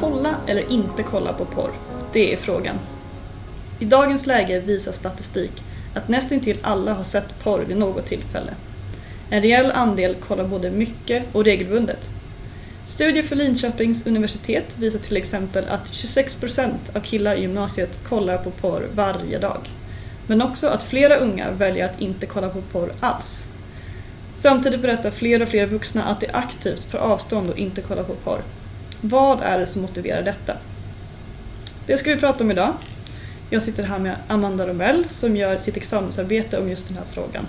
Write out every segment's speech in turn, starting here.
kolla eller inte kolla på porr? Det är frågan. I dagens läge visar statistik att nästintill alla har sett porr vid något tillfälle. En rejäl andel kollar både mycket och regelbundet. Studier för Linköpings universitet visar till exempel att 26% av killar i gymnasiet kollar på porr varje dag. Men också att flera unga väljer att inte kolla på porr alls. Samtidigt berättar fler och fler vuxna att de aktivt tar avstånd och inte kollar på porr. Vad är det som motiverar detta? Det ska vi prata om idag. Jag sitter här med Amanda Romell som gör sitt examensarbete om just den här frågan.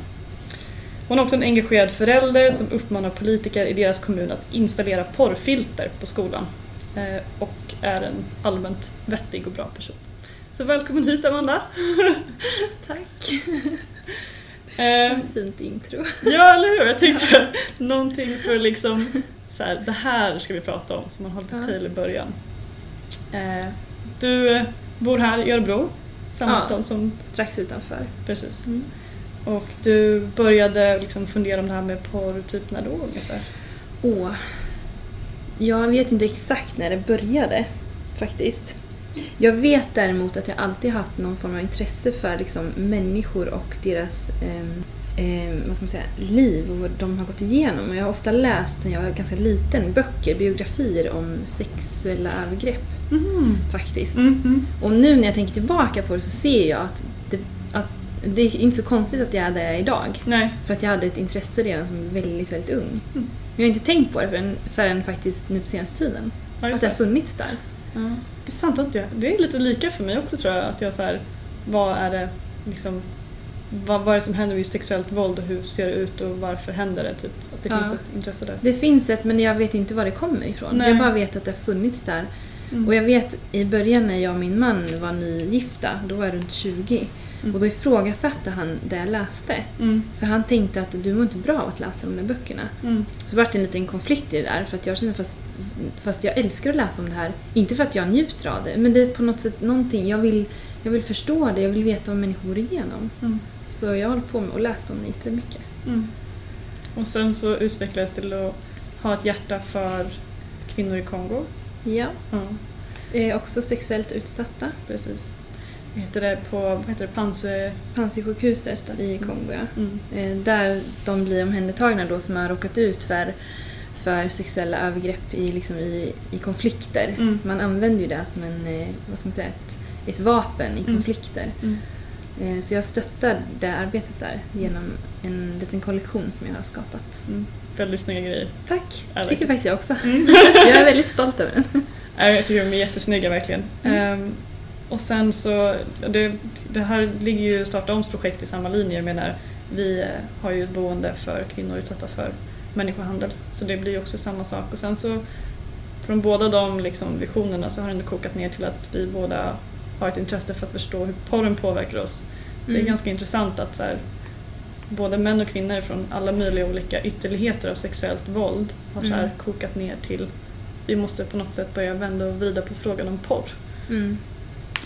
Hon är också en engagerad förälder som uppmanar politiker i deras kommun att installera porrfilter på skolan eh, och är en allmänt vettig och bra person. Så välkommen hit Amanda! Tack! Eh, Fint intro. ja, eller hur? Jag tänkte någonting för liksom så här, det här ska vi prata om så man har lite Ja. pejl i början. Eh, du eh, bor här i Örebro, samma Ja. stad som Strax utanför. precis. Mm. Och du började liksom fundera om det här med porr typ när då ungefär? Åh. Jag vet inte exakt när det började faktiskt. Jag vet däremot att jag alltid haft någon form av intresse för liksom, människor och deras ehm, ehm, vad ska man säga, liv och vad de har gått igenom. Och Jag har ofta läst sen jag var ganska liten böcker, biografier om sexuella övergrepp Mm. faktiskt. Mhm. Och nu när jag tänker tillbaka på det så ser jag att det, att det är inte så konstigt att jag är där jag är idag. Nej. För att jag hade ett intresse redan som väldigt, väldigt ung. Mm. Men jag har inte tänkt på det förrän, förrän faktiskt nu på senaste tiden. Ja, Att det har funnits där. Ja. Det är sant att jag, det är lite lika för mig också tror jag. Att jag så här, vad är det liksom, vad, vad är det som händer vid sexuellt våld och hur ser det ut och varför händer det? Typ. Att det Ja. finns ett intresse där. Det finns ett men jag vet inte var det kommer ifrån. Nej. Jag bara vet att det har funnits där. Mm. Och jag vet i början när jag och min man var nygifta, då var jag runt 20. Mm. Och då ifrågasatte han det jag läste. Mm. För han tänkte att du mår inte bra av att läsa de där böckerna. Mm. Så vart det en liten konflikt i det där för att jag känner fast, fast jag älskar att läsa om det här, inte för att jag njuter av det, men det är på något sätt någonting, jag vill, jag vill förstå det, jag vill veta vad människor går igenom. Mm. Så jag håller på med och läst om det jättemycket. Mm. Och sen så utvecklades det till att ha ett hjärta för kvinnor i Kongo. Ja. Ja, Eh, också sexuellt utsatta. precis. Vad heter det på, vad heter det, Panse... Det. i Mm. Kongo, ja. Mm. Eh, där de blir omhändertagna då som har råkat ut för, för sexuella övergrepp i, liksom i, i konflikter. Mm. Man använder ju det som en, eh, vad ska man säga, ett, ett vapen i Mm. konflikter. Mm. Eh, Så jag stöttar det arbetet där genom en liten kollektion som jag har skapat. Mm. Väldigt snygga grejer. Tack! Like tycker faktiskt jag också. Mm. jag är väldigt stolt över den. Jag tycker de är jättesnygga verkligen. Mm. Ehm, och sen så, det, det här ligger ju Starta Oms projekt i samma linje. Jag menar, vi eh, har ju ett boende för kvinnor utsatta för människohandel. Så det blir ju också samma sak. Och sen så från båda de liksom, visionerna så har det ändå kokat ner till att vi båda har ett intresse för att förstå hur porren påverkar oss. Det är Mm. ganska intressant att så här, både män och kvinnor från alla möjliga olika ytterligheter av sexuellt våld har så här, Mm. kokat ner till vi måste på något sätt börja vända och vrida på frågan om porr. Mm.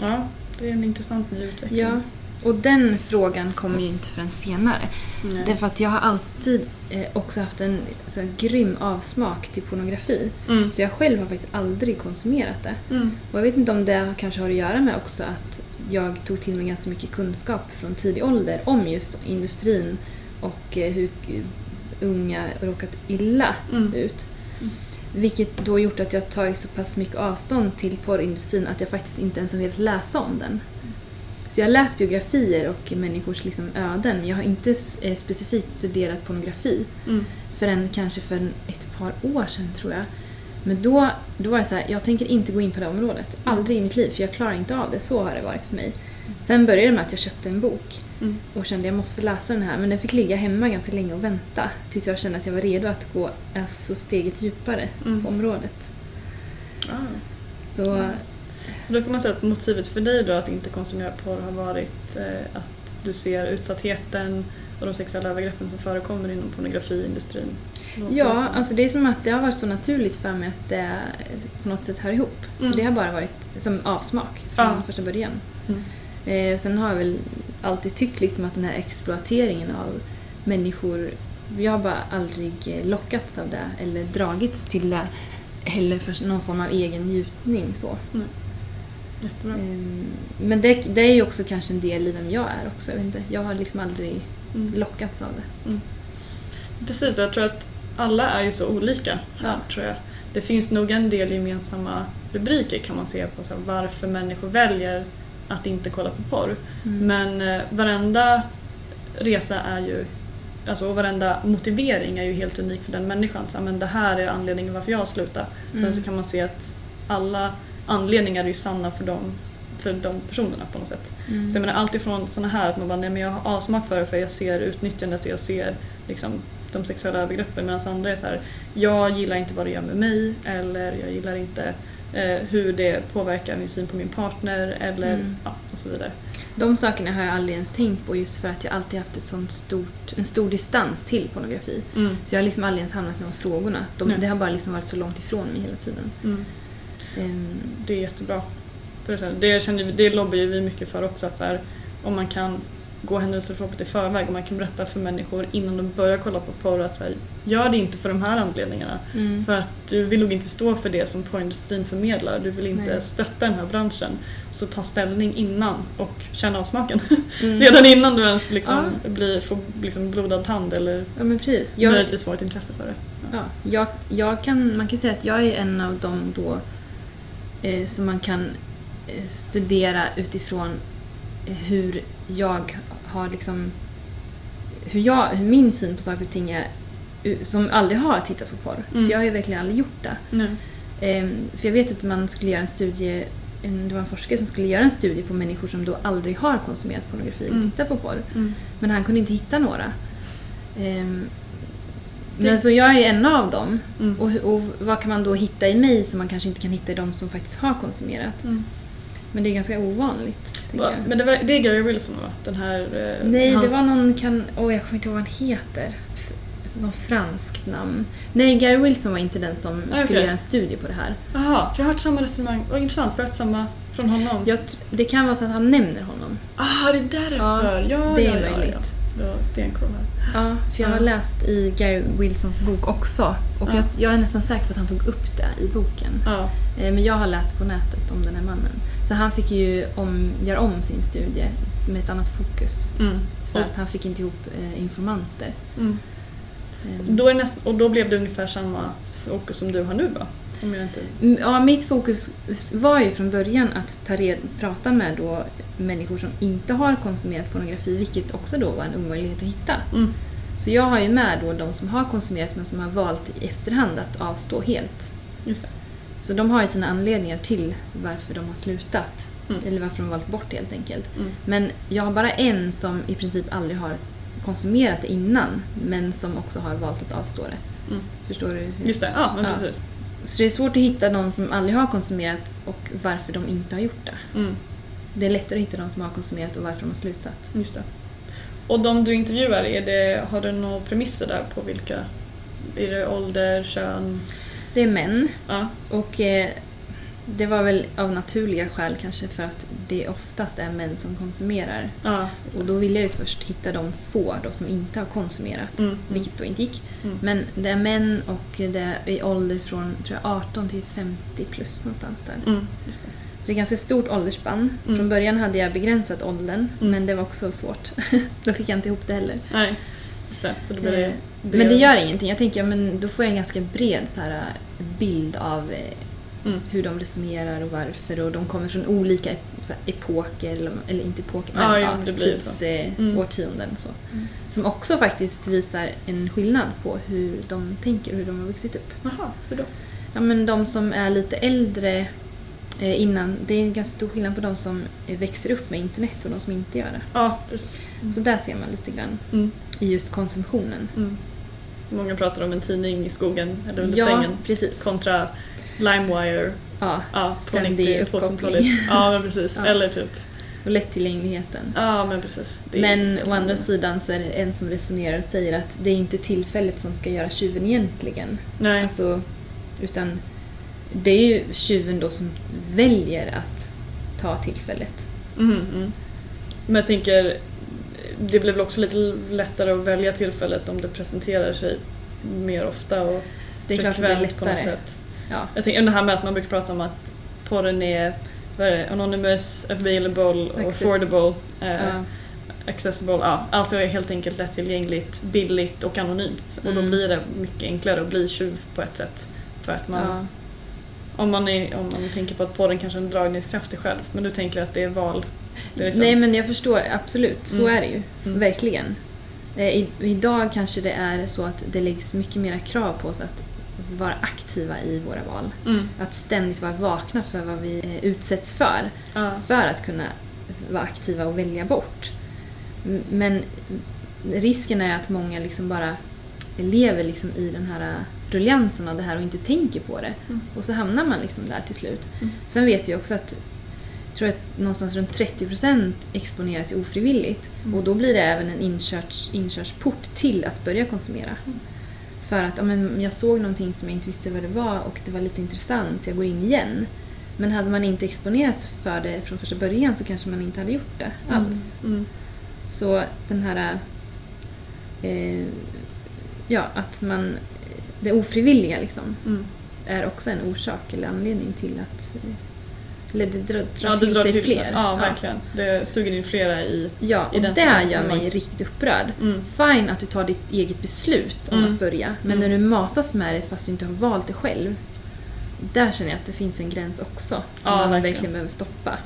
Ja, det är en intressant ny utveckling. Ja, och den frågan kommer ju inte förrän senare. Nej. Därför att jag har alltid eh, också haft en så här, grym avsmak till pornografi. Mm. Så jag själv har faktiskt aldrig konsumerat det. Mm. Och jag vet inte om det kanske har att göra med också att jag tog till mig ganska mycket kunskap från tidig ålder om just industrin och eh, hur eh, unga råkat illa Mm. ut. Mm. Vilket då gjort att jag tagit så pass mycket avstånd till porrindustrin att jag faktiskt inte ens har velat läsa om den. Så jag har läst biografier och människors liksom öden men jag har inte eh, specifikt studerat pornografi Mm. förrän kanske för ett par år sedan tror jag. Men då, då var det så här, jag tänker inte gå in på det området. Aldrig i mitt liv, för jag klarar inte av det. Så har det varit för mig. Sen började det med att jag köpte en bok Mm. och kände att jag måste läsa den här. Men den fick ligga hemma ganska länge och vänta tills jag kände att jag var redo att gå alltså, steget djupare Mm. på området. Ah. Så Mm. Så då kan man säga att motivet för dig då att inte konsumera porr har varit eh, att du ser utsattheten och de sexuella övergreppen som förekommer inom pornografiindustrin? Låter ja, alltså det är som att det har varit så naturligt för mig att det på något sätt hör ihop. Mm. Så det har bara varit som avsmak från Ja. första början. Mm. Eh, sen har jag väl alltid tyckt liksom att den här exploateringen av människor, jag har bara aldrig eh, lockats av det eller dragits till det. heller för någon form av egen njutning. Så. Jättebra. Ehm, Men det, det är ju också kanske en del i vem jag är också. Jag, vet inte, jag har liksom aldrig Mm. lockats av det. Precis, jag tror att alla är ju så olika här Ja. tror jag. Det finns nog en del gemensamma rubriker kan man se på så här, varför människor väljer att inte kolla på porr. Mm. Men eh, varenda resa är ju, alltså och varenda motivering är ju helt unik för den människan. Så, men det här är anledningen varför jag slutar. Sen Mm. så kan man se att alla anledningar är ju sanna för dem, för de personerna på något sätt. Mm. Så jag menar allt ifrån sådana här att man bara, nej men jag har avsmak för det för jag ser utnyttjandet och jag ser liksom de sexuella övergreppen medan andra är så här, jag gillar inte vad det gör med mig eller jag gillar inte eh, hur det påverkar min syn på min partner eller Mm. ja, och så vidare. De sakerna har jag aldrig ens tänkt på just för att jag alltid haft ett sånt stort, en stor distans till pornografi. Mm. Så jag har liksom aldrig ens hamnat i de frågorna. De, det har bara liksom varit så långt ifrån mig hela tiden. Ehm, Det är jättebra. Det, vi- det lobbar vi mycket för också att så här, om man kan gå händelseförloppet i förväg och man kan berätta för människor innan de börjar kolla på porr att så här, gör det inte för de här anledningarna. mm. För att du vill nog inte stå för det som porrindustrin förmedlar. Du vill inte Nej. stötta den här branschen. Så ta ställning innan och känna avsmaken. Mm. Redan innan du ens liksom blir, får liksom blodad tand eller Ja men precis. Jag, möjligtvis får ett intresse för det. ja, jag, jag kan, man kan säga att jag är en av dem då eh, som man kan eh, studera utifrån eh, hur jag har liksom hur, jag, hur min syn på saker och ting är som aldrig har tittat på porr. Mm. För jag har ju verkligen aldrig gjort det. Nej. Ehm, för jag vet att man skulle göra en studie, en, det var en forskare som skulle göra en studie på människor som då aldrig har konsumerat pornografi eller Mm. tittat på porr. Mm. Men han kunde inte hitta några. Ehm, men så jag är en av dem. Mm. Och, och vad kan man då hitta i mig som man kanske inte kan hitta i de som faktiskt har konsumerat? Mm. Men det är ganska ovanligt. Va, jag. men det, var, det är Gary Wilson va? Den här... eh, Nej, det hans- var någon kan... Åh, jag kommer inte ihåg vad han heter. Någon franskt namn. Nej, Gary Wilson var inte den som Ah, skulle göra en studie på det här. Jaha, för jag har hört samma resonemang. Vad intressant, vi har hört samma från honom. Jag, det kan vara så att han nämner honom. Ah, det är därför! Ja, Ja, det är ja, möjligt. Ja. Var stenkoll här. Ja, för jag har läst i Gary Wilsons bok också. Och Ja. jag, jag är nästan säker på att han tog upp det i boken. Ja. Eh, Men jag har läst på nätet om den här mannen. Så han fick ju om, göra om sin studie med ett annat fokus. Mm. För Och- att han fick inte ihop eh, informanter. Mm. Ehm, Då är näst, och då blev det ungefär samma fokus som du har nu va? Om jag inte... Mm, Ja, mitt fokus var ju från början att ta red, prata med då människor som inte har konsumerat pornografi, vilket också då var en omöjlighet att hitta. Mm. Så jag har ju med då de som har konsumerat men som har valt i efterhand att avstå helt. Just det. Så de har ju sina anledningar till varför de har slutat. Mm. Eller varför de valt bort helt enkelt. Mm. Men jag har bara en som i princip aldrig har konsumerat det innan men som också har valt att avstå det. Mm. Förstår du? hur- Just det, ja men Ja. precis. Så det är svårt att hitta någon som aldrig har konsumerat och varför de inte har gjort det. Mm. Det är lättare att hitta de som har konsumerat och varför de har slutat. Just det. Och de du intervjuar, är det, har du några premisser där på vilka? Är det ålder, kön? Det är män Ja. och eh, det var väl av naturliga skäl kanske för att det oftast är män som konsumerar. ja. Och då ville jag ju först hitta de få då som inte har konsumerat, Mm. Mm. vilket då inte gick. Mm. Men det är män och det är i ålder från tror jag, 18 till 50 plus någonstans där. Mm. Det. Så det är ganska stort åldersspann. Mm. Från början hade jag begränsat åldern, Mm. men det var också svårt. då fick jag inte ihop det heller. Nej, just det. Så det blir Eh, Men det gör ingenting. Jag tänker, ja, men då får jag en ganska bred så här, bild av eh, Mm. hur de resonerar och varför. Och de kommer från olika här, epoker, eller, eller inte epoker, Ja, men jo, ja, blir tids, så. eh, Mm. årtionden. Så. Mm. Som också faktiskt visar en skillnad på hur de tänker och hur de har vuxit upp. Jaha, hur då? Ja, men de som är lite äldre eh, innan, det är en ganska stor skillnad på de som eh, växer upp med internet och de som inte gör det. Ja, precis. Så där ser man lite grann Mm. i just konsumtionen. Mm. Många pratar om en tidning i skogen eller under Ja, sängen precis. kontra LimeWire Ja, ja, på Ständig 90 uppkoppling. 2000-talet. Ja, men precis. Ja. Eller typ. och lättillgängligheten. Ja, men precis. Det är- Men å andra sidan så är det en som resonerar och säger att det är inte tillfället som ska göra tjuven egentligen. Nej. Alltså, utan det är ju tjuven då som väljer att ta tillfället. Mm, mm. Men jag tänker, det blir väl också lite lättare att välja tillfället om det presenterar sig mer ofta och Det är klart att det är frekvent på något lättare. sätt. Ja. Jag tänker det här med att man brukar prata om att porren är, vad är det, anonymous, available och Access. affordable. Eh, Ja. accessible, ja, alltså är helt enkelt lättillgängligt, billigt och anonymt. Och då Mm. blir det mycket enklare att bli tjuv på ett sätt. För att man, Ja. om, man är, om man tänker på att porren kanske är en dragningskraft själv, men du tänker att det är val. Det är liksom, Nej men jag förstår, absolut. Så Mm. är det ju. Mm. Verkligen. Eh, I, idag kanske det är så att det läggs mycket mera krav på oss att vara aktiva i våra val. mm, Att ständigt vara vakna för vad vi eh, utsätts för. ja, För att kunna vara aktiva och välja bort. Men risken är att många liksom bara lever liksom i den här ruljansen av det här och inte tänker på det. Mm. Och så hamnar man liksom där till slut. Mm. Sen vet jag också att jag tror att någonstans runt 30% exponeras ofrivilligt. Mm. Och då blir det även en inkörs, inkörsport till att börja konsumera. Mm. För att men jag såg någonting som jag inte visste vad det var och det var lite intressant, jag går in igen. Men hade man inte exponerats för det från första början så kanske man inte hade gjort det alls. Mm, Så den här... Eh, ja, att man... Det ofrivilliga liksom mm. är också en orsak eller anledning till att... Eller det drar, drar Ja, det till drar sig till fler. Ja, verkligen. Det suger in flera i... Ja, I och den det gör mig riktigt upprörd. Mm. Fine att du tar ditt eget beslut om Mm. att börja, men Mm. när du matas med det fast du inte har valt det själv. Där känner jag att det finns en gräns också som Ja, man verkligen. verkligen behöver stoppa.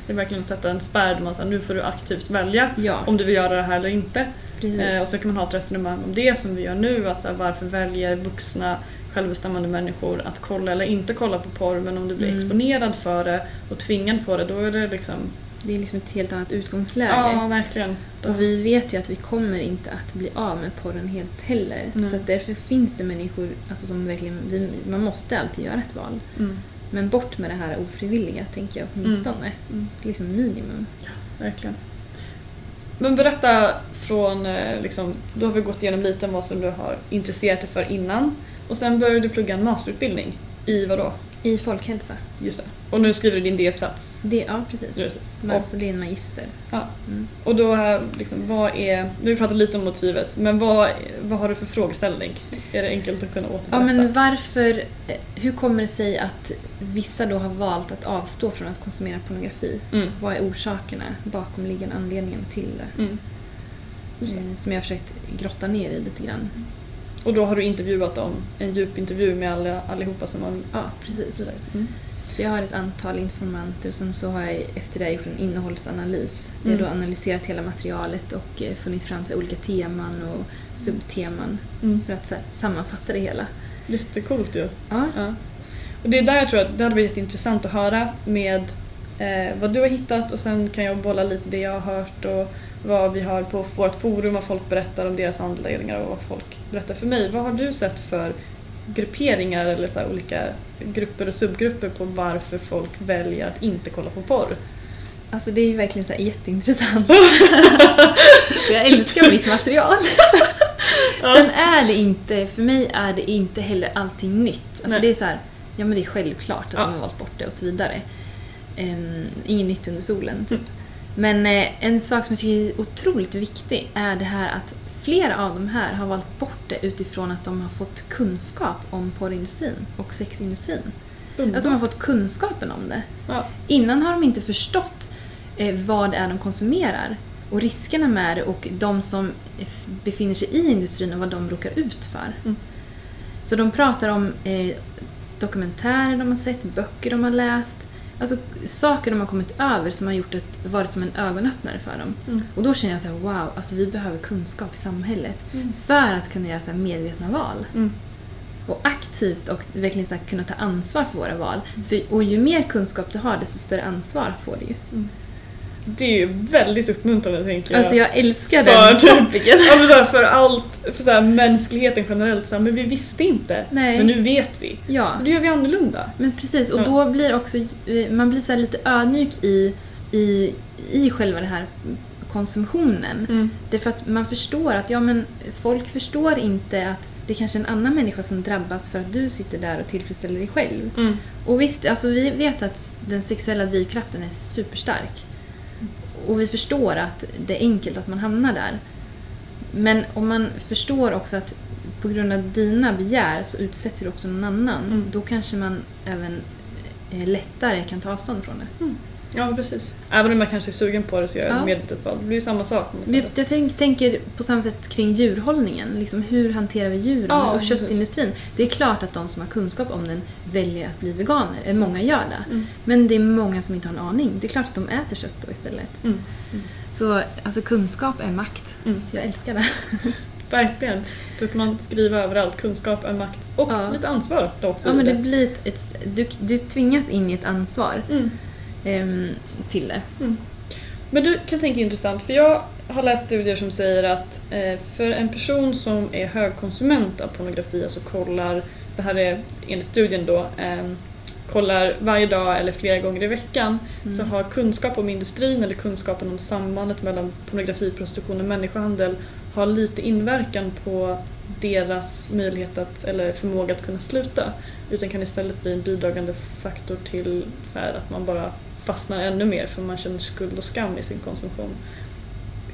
Mm. Det är verkligen att sätta en spärr där man säger nu får du aktivt välja Ja, om du vill göra det här eller inte. Eh, och så kan man ha ett resonemang om det som vi gör nu, att så här, varför väljer vuxna självbestämmande människor att kolla eller inte kolla på porr men om du blir Mm. exponerad för det och tvingad på det då är det liksom... Det är liksom ett helt annat utgångsläge. Ja, verkligen. Och vi vet ju att vi kommer inte att bli av med porren helt heller. Nej. Så därför finns det människor alltså, som verkligen... Vi, man måste alltid göra ett val. mm, Men bort med det här ofrivilliga, tänker jag åtminstone. mm, Liksom minimum. verkligen. Men berätta från, eh, liksom, då har vi gått igenom lite om vad som du har intresserat dig för innan och sen började du plugga en masterutbildning i vad då? I folkhälsa. Just det. Och nu skriver du din D-uppsats. Det, ja, precis. Precis. Men alltså, det är en magister. ja. Mm. och då, liksom, vad är, vi har pratat lite om motivet, men vad, vad har du för frågeställning? Är det enkelt att kunna återberätta? Ja, men varför... eh, Hur kommer det sig att vissa då har valt att avstå från att konsumera pornografi? mm. Vad är orsakerna, bakomliggande anledningen till det? Mm. Det. Eh, Som jag har försökt grotta ner i lite grann. Och då har du intervjuat dem, en djup intervju med alla, allihopa som har... Ja, precis. Mm. Så jag har ett antal informanter och sen så har jag efter det gjort en innehållsanalys. Där jag Mm. då analyserat hela materialet och eh, funnit fram till olika teman och subteman Mm. för att så här, sammanfatta det hela. Jättecoolt ju. Ja, Ja. Och det är där jag tror att det hade varit jätteintressant att höra med eh, vad du har hittat och sen kan jag bolla lite det jag har hört och vad vi har på vårt forum, vad folk berättar om deras anledningar och vad folk berättar för mig. Vad har du sett för grupperingar eller så olika grupper och subgrupper på varför folk väljer att inte kolla på porr? alltså det är ju verkligen så jätteintressant. Jag älskar mitt material. Sen är det inte, för mig är det inte heller allting nytt. Alltså Nej. det är så här, ja men det är självklart att Ja. de har valt bort det och så vidare. Um, inget nytt under solen, typ. Men eh, en sak som jag tycker är otroligt viktig är det här att flera av de här har valt bort det utifrån att de har fått kunskap om porrindustrin och sexindustrin. Att de har fått kunskapen om det. Ja. Innan har de inte förstått eh, vad det är de konsumerar och riskerna med det och de som f- befinner sig i industrin och vad de råkar ut för. Mm. Så de pratar om eh, dokumentärer de har sett, böcker de har läst, alltså saker de har kommit över som har gjort det, varit som en ögonöppnare för dem. Mm. Och då känner jag så här: wow, alltså vi behöver kunskap i samhället Mm. för att kunna göra så medvetna val. Mm. Och aktivt och verkligen så här kunna ta ansvar för våra val. För, och ju mer kunskap du har, desto större ansvar får du ju. Det är ju väldigt uppmuntrande tänker jag. Alltså jag älskar För den topicen. Ja, för allt, för så här, mänskligheten generellt, så här, men vi visste inte. Nej. Men nu vet vi. Ja, Och då gör vi annorlunda. men precis. Och Ja. då blir också, eh, man blir så lite ödmjuk i, i, i själva den här konsumtionen. Mm. Det är för att man förstår att ja, men folk förstår inte att det är kanske är en annan människa som drabbas för att du sitter där och tillfredsställer dig själv. Mm. Och visst, alltså vi vet att den sexuella drivkraften är superstark. Och vi förstår att det är enkelt att man hamnar där. Men om man förstår också att på grund av dina begär så utsätter du också någon annan. Mm. Då kanske man även eh, lättare kan ta avstånd från det. Ja, precis. Även om jag kanske är sugen på det så gör jag Ja. ett medvetet val. Det blir ju samma sak. Jag tänk, tänker på samma sätt kring djurhållningen. Liksom hur hanterar vi djuren Ja, och precis. köttindustrin? Det är klart att de som har kunskap om den väljer att bli veganer. Eller många gör det. Mm. Men det är många som inte har en aning. Det är klart att de äter kött då istället. Mm. Så alltså kunskap är makt. Mm. Jag älskar det. Verkligen. Så kan man skriva överallt. Kunskap är makt. Och Ja. lite ansvar då också. Ja, men det blir ett, ett, du, du tvingas in i ett ansvar Mm. Ehm, till det. Men du kan tänka intressant, för jag har läst studier som säger att eh, för en person som är högkonsument av pornografi, alltså kollar, det här är enligt studien då, eh, kollar varje dag eller flera gånger i veckan, Mm. så har kunskap om industrin eller kunskapen om sambandet mellan pornografi, prostitution och människohandel har lite inverkan på deras möjlighet att, eller förmåga att kunna sluta. Utan kan istället bli en bidragande faktor till så här, att man bara fastnar ännu mer för man känner skuld och skam i sin konsumtion.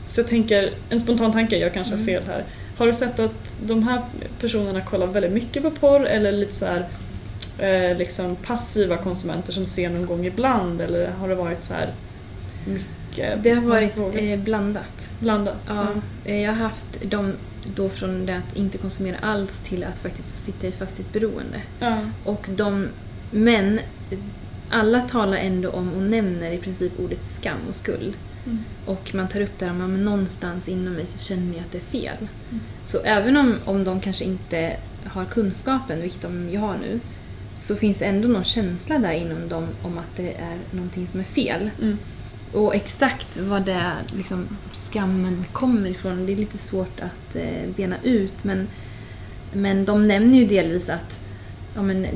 Så jag tänker, en spontan tanke, jag kanske har Mm. fel här. Har du sett att de här personerna kollar väldigt mycket på porr eller lite så här, eh, liksom passiva konsumenter som ser någon gång ibland eller har det varit så här mycket? Det har varit eh, blandat. blandat? Ja, eh, jag har haft dem då från det att inte konsumera alls till att faktiskt sitta i fast i ett beroende. Ja. Och de, men alla talar ändå om och nämner i princip ordet skam och skuld. Mm. Och man tar upp det här att någonstans inom mig så känner jag att det är fel. Mm. Så även om, om de kanske inte har kunskapen, vilket de ju har nu, så finns det ändå någon känsla där inom dem om att det är någonting som är fel. Mm. Och exakt vad det liksom, skammen kommer ifrån, det är lite svårt att eh, bena ut. Men, men de nämner ju delvis att ja, men,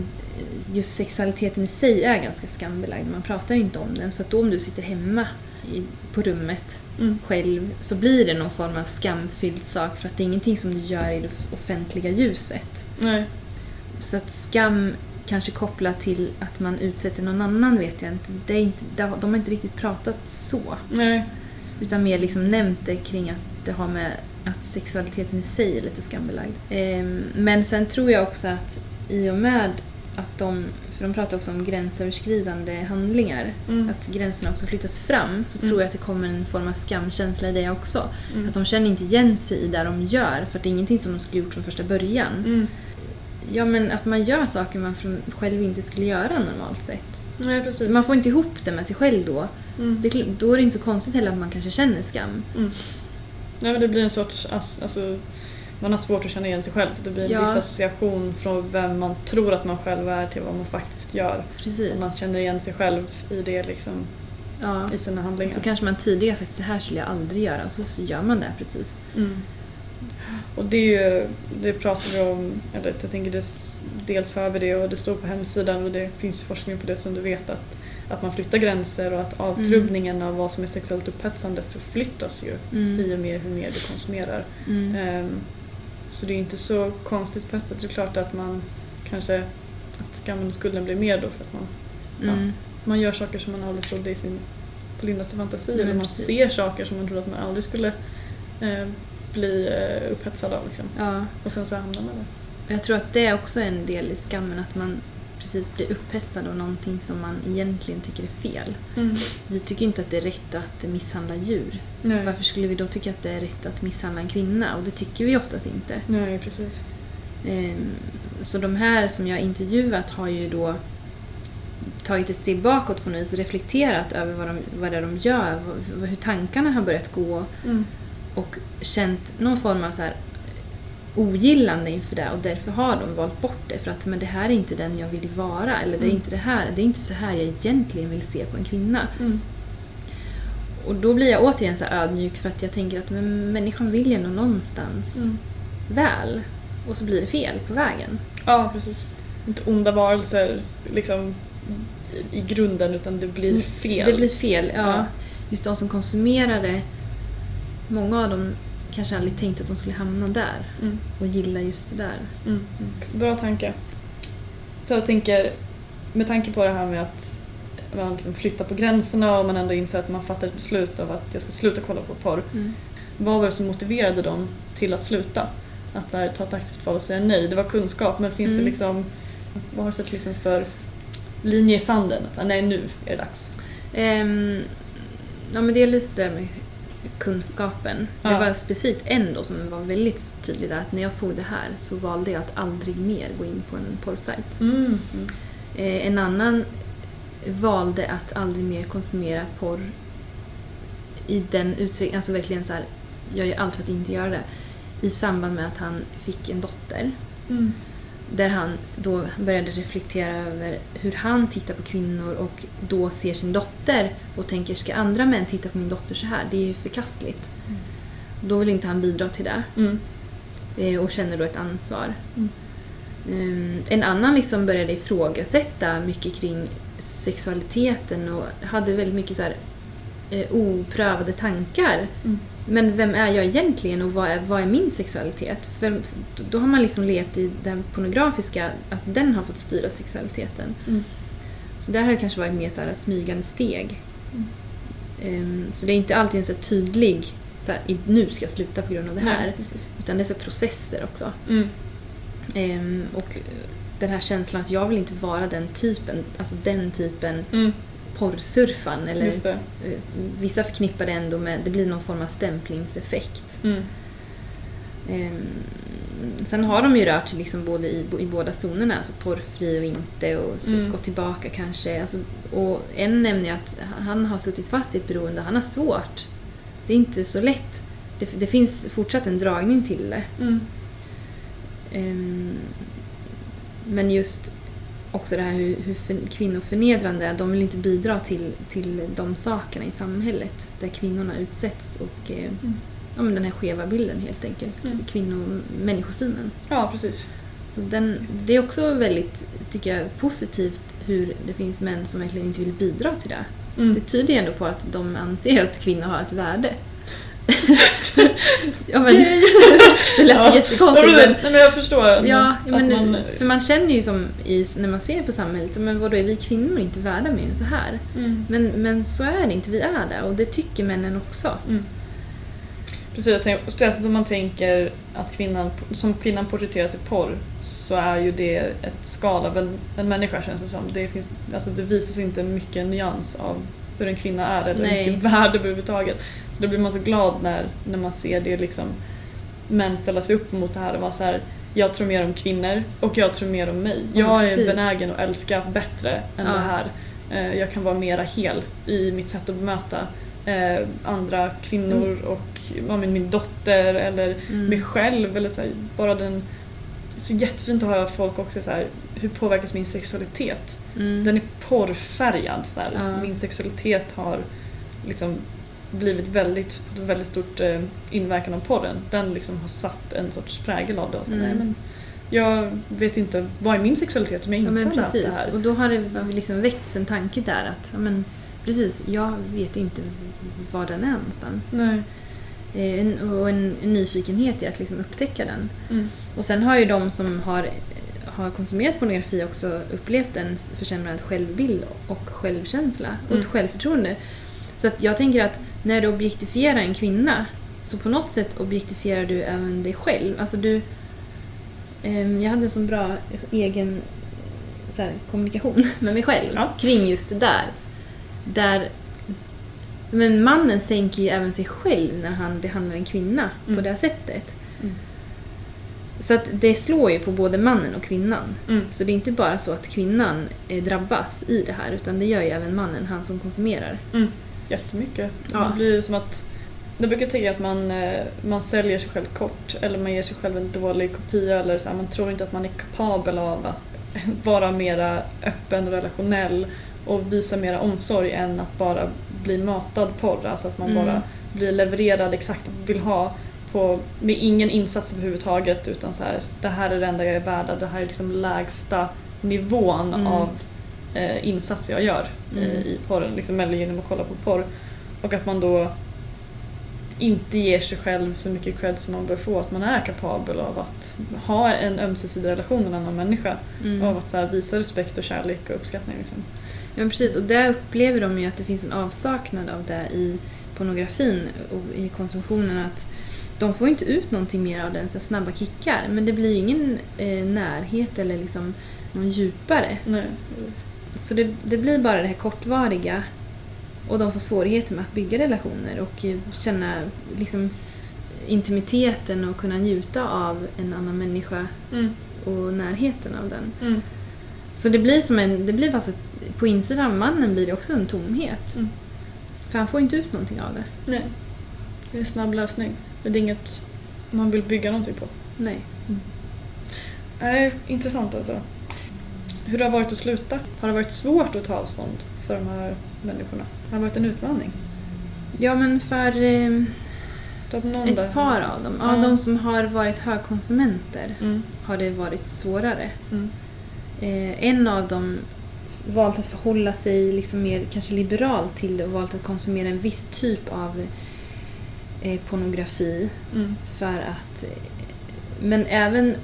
just sexualiteten i sig är ganska skambelagd. Man pratar inte om den. Så att då om du sitter hemma i, på rummet Mm. själv så blir det någon form av skamfylld sak för att det är ingenting som du gör i det off- offentliga ljuset. Nej. Så att skam kanske kopplat till att man utsätter någon annan vet jag inte. Det är inte de har inte riktigt pratat så. Nej. Utan mer liksom nämnt det kring att det har med att sexualiteten i sig är lite skambelagd. Ehm, Men sen tror jag också att i och med att de, för de pratar också om gränsöverskridande handlingar, Mm. att gränserna också flyttas fram, så Mm. tror jag att det kommer en form av skamkänsla i det också. Mm. Att de känner inte igen sig i det de gör, för att det är ingenting som de skulle gjort från första början. Mm. Ja, men att man gör saker man själv inte skulle göra normalt sett. Nej, precis. Man får inte ihop det med sig själv då. Mm. Det, då är det inte så konstigt heller att man kanske känner skam. Mm. Nej, men det blir en sorts, alltså, man har svårt att känna igen sig själv. Det blir en Ja. disassociation från vem man tror att man själv är till vad man faktiskt gör. Och man Precis. känner igen sig själv i det liksom, Ja. i sina handlingar. Så kanske man tidigare sagt så här skulle jag aldrig göra, så, så gör man det precis. Mm. Och det, ju, det pratar vi om, eller jag tänker det, dels hör vi det och det står på hemsidan och det finns forskning på det som du vet att, att man flyttar gränser och att avtrubbningen av vad som är sexuellt upphetsande förflyttas ju Mm. i och med hur mer du konsumerar. Mm. Ehm, Så det är inte så konstigt på ett sätt. Det är klart att man kanske att skammen och skulden blir mer då för att man, Mm. man gör saker som man aldrig trodde i sin på lindaste fantasi eller man precis. ser saker som man trodde att man aldrig skulle eh, bli eh, upphetsad av. Liksom. Ja. Och sen så hamnar man där. Jag tror att det är också en del i skammen, att man precis blir upphetsad av någonting som man egentligen tycker är fel. Mm. Vi tycker inte att det är rätt att misshandla djur. Nej. Varför skulle vi då tycka att det är rätt att misshandla en kvinna? Och det tycker vi oftast inte. Nej, precis. Ehm, Så de här som jag intervjuat har ju då tagit ett steg bakåt på något vis och reflekterat över vad, de, vad det är de gör, hur tankarna har börjat gå Mm. och känt någon form av så här ogillande inför det och därför har de valt bort det för att men det här är inte den jag vill vara eller det är Mm. inte det här, det är inte så här jag egentligen vill se på en kvinna. Mm. Och då blir jag återigen så ödmjuk för att jag tänker att men människan vill ju ändå någonstans Mm. väl och så blir det fel på vägen. Ja, precis. Inte onda varelser liksom i, grunden utan det blir fel. Mm. Det blir fel, ja. Ja. Just de som konsumerar det, många av dem kanske aldrig tänkte att de skulle hamna där Mm. och gilla just det där. Mm. Bra tanke. Så jag tänker, med tanke på det här med att man liksom flyttar på gränserna och man ändå inser att man fattar ett beslut av att jag ska sluta kolla på porr. Mm. Vad var det som motiverade dem till att sluta? att här, ta ett aktivt val och säga nej. Det var kunskap men finns Mm. det liksom, vad har du sett liksom för linje i sanden? Att, nej nu är det dags. Ehm, ja men dels det där med kunskapen. Det Ja. var specifikt en då som var väldigt tydlig där att när jag såg det här så valde jag att aldrig mer gå in på en porrsajt. Mm. Eh, en annan valde att aldrig mer konsumera porr i den utsträckningen, alltså verkligen så här, jag gör allt för att inte göra det. I samband med att han fick en dotter. Mm. Där han då började reflektera över hur han tittar på kvinnor och då ser sin dotter och tänker ska andra män titta på min dotter så här? Det är ju förkastligt. Mm. Då vill inte han bidra till det Mm. eh, och känner då ett ansvar. Mm. Ehm, En annan liksom började ifrågasätta mycket kring sexualiteten och hade väldigt mycket så här, eh, oprövade tankar. Mm. Men vem är jag egentligen och vad är, vad är min sexualitet? För då har man liksom levt i den pornografiska, att den har fått styra sexualiteten. Mm. Så där har det kanske varit mer så här smygande steg. Mm. Ehm, Så det är inte alltid en så tydlig, så här, nu ska jag sluta på grund av det här. Nej. Utan det är så processer också. Mm. Ehm, och den här känslan att jag vill inte vara den typen, alltså den typen Mm. Porrsurfan. Eller, eh, vissa förknippar det ändå med, det blir någon form av stämplingseffekt. Mm. Ehm, sen har de ju rört sig liksom både i, i båda zonerna, alltså porrfri och inte och så Mm. gått tillbaka kanske. Alltså, och en nämner ju att han har suttit fast i ett beroende, han har svårt. Det är inte så lätt. Det, det finns fortsatt en dragning till det. Mm. Ehm, men just också det här hur, hur kvinnoförnedrande är. De vill inte bidra till, till de sakerna i samhället där kvinnorna utsätts och eh, Mm. ja, men den här skeva bilden helt enkelt. Mm. Kvinno människosynen. Ja, precis. Så den, det är också väldigt, tycker jag, positivt hur det finns män som verkligen inte vill bidra till det. Mm. Det tyder ju ändå på att de anser att kvinnor har ett värde. Ja, men, det lät Ja. jättekonstigt men men, jag förstår. Ja, men, man, för man känner ju som i, när man ser på samhället, men vadå är vi kvinnor inte värda mer än så här? mm. Men, men så är det inte, vi är det och det tycker männen också. Mm. Precis, jag tänker, speciellt om man tänker att kvinnan, som kvinnan porträtteras i porr så är ju det ett skal av en, en människa känns det som. Det, finns, alltså det visas inte mycket nyans av hur en kvinna är eller Nej. mycket värde överhuvudtaget. Då blir man så glad när, när man ser det liksom män ställa sig upp mot det här och vara så här jag tror mer om kvinnor och jag tror mer om mig. Ja, Jag är precis. benägen att älska bättre än Ja. det här. Eh, Jag kan vara mera hel i mitt sätt att bemöta eh, andra kvinnor och ja, men min dotter eller Mm. mig själv. Eller så här, bara den, är så jättefint att höra folk också så här, hur påverkas min sexualitet? Mm. Den är porrfärgad. Så här. Ja. Min sexualitet har liksom blivit väldigt, fått väldigt stort eh, inverkan av porren. Den liksom har satt en sorts prägel av det. Och så, Mm. nej, men jag vet inte, vad är min sexualitet om jag Ja inte men hade haft det precis, här? och då har det liksom väckts en tanke där att, ja men precis, jag vet inte var den är någonstans. Nej. Eh, En, och en, en nyfikenhet i att liksom upptäcka den. Mm. Och sen har ju de som har, har konsumerat pornografi också upplevt en försämrad självbild och självkänsla och ett Mm. självförtroende. Så att jag tänker att när du objektifierar en kvinna så på något sätt objektifierar du även dig själv. Alltså du... ehm, jag hade en så bra egen så här, kommunikation med mig själv Ja. kring just det där. Där men mannen sänker ju även sig själv när han behandlar en kvinna på Mm. det här sättet. Mm. Så att det slår ju på både mannen och kvinnan. Mm. Så det är inte bara så att kvinnan eh, drabbas i det här utan det gör ju även mannen, han som konsumerar. Jättemycket. Ja. Det blir som att jag brukar tänka att man, eh, man säljer sig själv kort eller man ger sig själv en dålig kopia eller så här, man tror inte att man är kapabel av att vara mera öppen och relationell och visa mera omsorg än att bara bli matad porr. Alltså att man Mm. bara blir levererad exakt vad man vill ha på, med ingen insats överhuvudtaget utan så här, det här är det enda jag är värd, det här är liksom lägsta nivån Mm. av eh, insats jag gör Mm. eh, i porren, liksom, eller genom att kolla på porr. Och att man då inte ger sig själv så mycket cred som man bör få, att man är kapabel av att ha en ömsesidig relation med en annan människa. Mm. Av att här, visa respekt och kärlek och uppskattning. Liksom. Ja, precis. Och där upplever de ju att det finns en avsaknad av det i pornografin och i konsumtionen. Att de får inte ut någonting mer av den, så snabba kickar. Men det blir ingen eh, närhet eller liksom någon djupare. Nej. Så det, det blir bara det här kortvariga och de får svårigheter med att bygga relationer och känna liksom intimiteten och kunna njuta av en annan människa Mm. och närheten av den. Mm. Så det blir som en, det blir bara så, på insidan av mannen blir det också en tomhet. Mm. För han får inte ut någonting av det. Nej. Det är en snabb lösning. Men det är inget man vill bygga någonting på. Nej. Nej, intressant alltså. Hur det har varit att sluta? Har det varit svårt att ta avstånd för de här människorna? Har det varit en utmaning? Ja men för eh, någon där- ett par av dem, Ja. de som har varit högkonsumenter Mm. har det varit svårare. Mm. Eh, en av dem valt att förhålla sig liksom mer kanske liberalt till det och valt att konsumera en viss typ av eh, pornografi Mm. för att... eh, Men även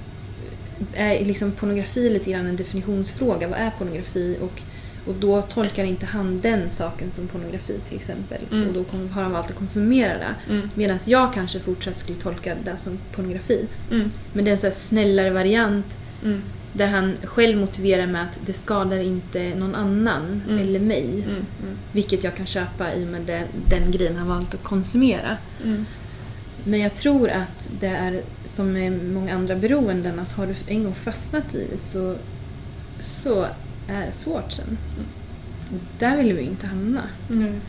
är liksom pornografi lite grann en definitionsfråga. Vad är pornografi? Och, och då tolkar inte han den saken som pornografi till exempel. Mm. Och då kommer- har han valt att konsumera det. Mm. Medan jag kanske fortsatt skulle tolka det som pornografi. Mm. Men det är en så snällare variant Mm. där han själv motiverar med att det skadar inte någon annan Mm. eller mig. Mm. Vilket jag kan köpa i och med den, den grejen han valt att konsumera. Men jag tror att det är som med många andra beroenden att har du en gång fastnat i det så, så är det svårt sen. Och där vill vi inte hamna. Mm.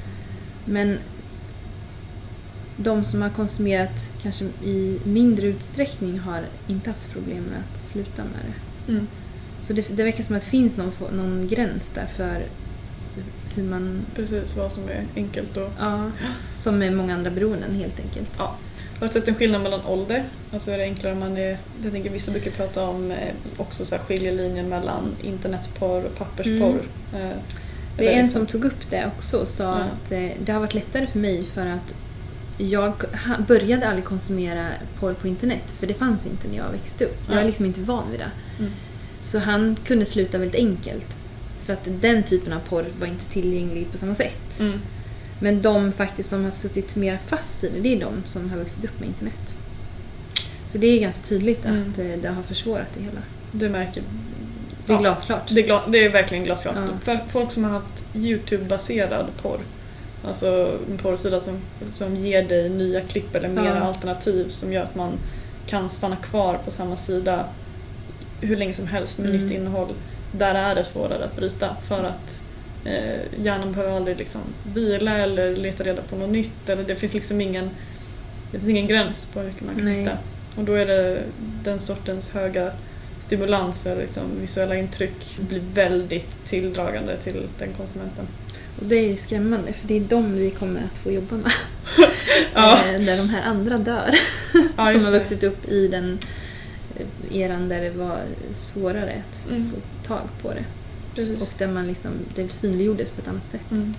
Men de som har konsumerat kanske i mindre utsträckning har inte haft problem med att sluta med det. Mm. Så det, det verkar som att det finns någon, någon gräns där för hur man... Precis vad som är enkelt och... Ja, som med många andra beroenden helt enkelt. Ja. Har du sett en skillnad mellan ålder? Alltså är det enklare om man är... Jag tänker vissa brukar prata om eh, också så här skiljelinjen mellan internetporr och pappersporr. Eh, Det är en som tog upp det också och sa Ja. att eh, det har varit lättare för mig för att jag började aldrig konsumera porr på internet för det fanns inte när jag växte upp. Jag är liksom inte van vid det. Mm. Så han kunde sluta väldigt enkelt. För att den typen av porr var inte tillgänglig på samma sätt. Mm. Men de faktiskt som har suttit mer fast i det, det är de som har vuxit upp med internet. Så det är ganska tydligt Mm. att eh, det har försvårat det hela. Du märker... Det är glasklart. Det är, gla- det är verkligen glasklart. Ja. För folk som har haft YouTube-baserad porr, alltså en porrsida som, som ger dig nya klipp eller mer Ja. alternativ som gör att man kan stanna kvar på samma sida hur länge som helst med Mm. nytt innehåll. Där är det svårare att bryta för att eh, hjärnan behöver aldrig liksom vila eller leta reda på något nytt. Eller det finns liksom ingen, det finns ingen gräns på hur mycket man kan Nej. hitta. Och då är det den sortens höga stimulanser, liksom, visuella intryck blir väldigt tilldragande till den konsumenten. Och det är ju skrämmande för det är de vi kommer att få jobba med. Ja. Eh, Där de här andra dör. Ja, som har det. vuxit upp i den eran där det var svårare att Mm. få tag på det. Precis. Och där man liksom, det synliggjordes på ett annat sätt. Mm.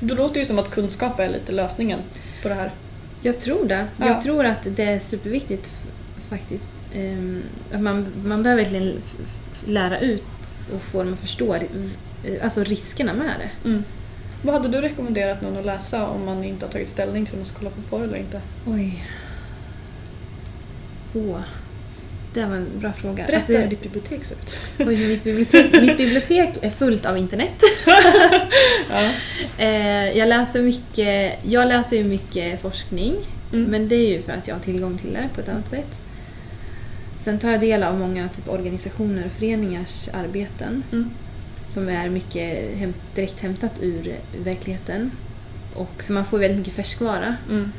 Då låter det ju som att kunskap är lite lösningen på det här. Jag tror det. Ja. Jag tror att det är superviktigt faktiskt. Ehm, att man, man behöver verkligen lära ut och få dem att förstå alltså riskerna med det. Mm. Vad hade du rekommenderat någon att läsa om man inte har tagit ställning till om man ska kolla på porr eller inte? Oj. Åh. Det var en bra fråga. Berätta Alltså, hur ditt bibliotek ser ut. oj, mitt, bibliotek, mitt bibliotek är fullt av internet. Ja. Eh, jag läser mycket, jag läser ju mycket forskning. Mm. Men det är ju för att jag har tillgång till det på ett annat sätt. Sen tar jag del av många typ organisationer och föreningars arbeten Mm. som är mycket häm- direkt hämtat ur verkligheten. Och så man får väldigt mycket färskvara. Mm.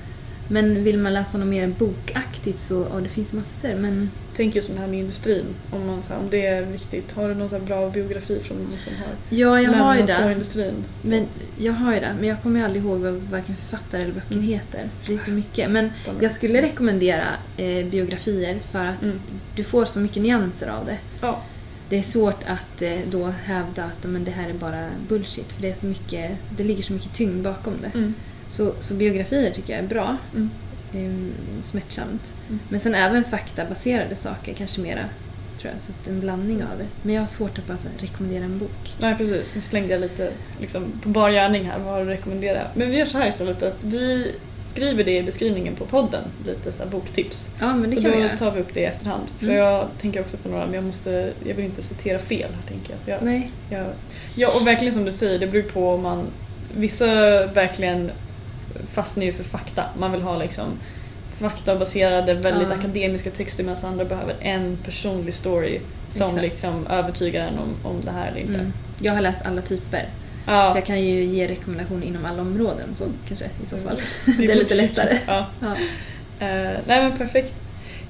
Men vill man läsa något mer bokaktigt så ja, det finns massor. Men Tänk just det här med industrin, om, man, här, om det är viktigt. Har du någon bra biografi från någon som har ja, jag har ju det. industrin? Men jag har ju det. Men jag kommer ju aldrig ihåg vad varken författare eller böcker Mm. heter. Det är så mycket. Men jag skulle rekommendera eh, biografier för att Mm. du får så mycket nyanser av det. Ja. Det är svårt att eh, då hävda att men det här är bara bullshit för det, är så mycket, det ligger så mycket tyngd bakom det. Mm. Så, så biografier tycker jag är bra. Mm. Ehm, smärtsamt. Mm. Men sen även faktabaserade saker, kanske mera, tror jag. Så en blandning av det. Men jag har svårt att bara här, rekommendera en bok. Nej precis, nu slängde jag lite liksom, på bar gärning här, vad har du rekommendera? Men vi gör så här istället att vi skriver det i beskrivningen på podden, lite så här boktips. Ja, men det så kan då vi göra. tar vi upp det i efterhand. För Mm. jag tänker också på några men jag, måste, jag vill inte citera fel här tänker jag. Så jag, Nej. jag. Ja och verkligen som du säger, det beror på om man Vissa verkligen fastnar ju för fakta. Man vill ha liksom faktabaserade, väldigt Ja. akademiska texter medan andra behöver en personlig story som Exakt. liksom övertygar en om, om det här eller inte. Mm. Jag har läst alla typer. Så Ja, jag kan ju ge rekommendationer inom alla områden så kanske i så fall. Mm. det är lite lättare. Ja. Ja. Eh, nej men perfekt.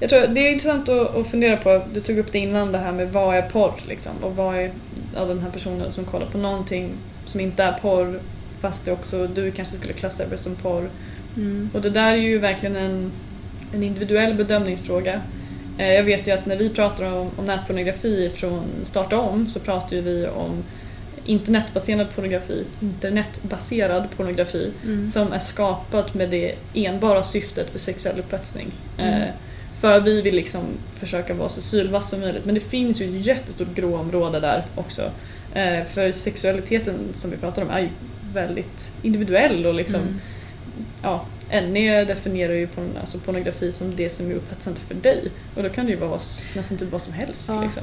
Jag tror det är intressant att, att fundera på, du tog upp det innan det här med vad är porr liksom och vad är ja, den här personen som kollar på någonting som inte är porr fast det också du kanske skulle klassa det som porr. Mm. Och det där är ju verkligen en, en individuell bedömningsfråga. Eh, jag vet ju att när vi pratar om, om nätpornografi från Starta om så pratar ju vi om internetbaserad pornografi, internetbaserad pornografi Mm. som är skapat med det enbara syftet för sexuell upphetsning. Mm. Eh, för att vi vill liksom försöka vara så sylvass som möjligt. Men det finns ju ett jättestort gråområde där också. Eh, för sexualiteten som vi pratar om är ju väldigt individuell och liksom, Mm. ja, NE definierar ju porn, alltså pornografi som det som är upphetsande för dig. Och då kan det ju vara nästan typ vad som helst. Ja. Liksom.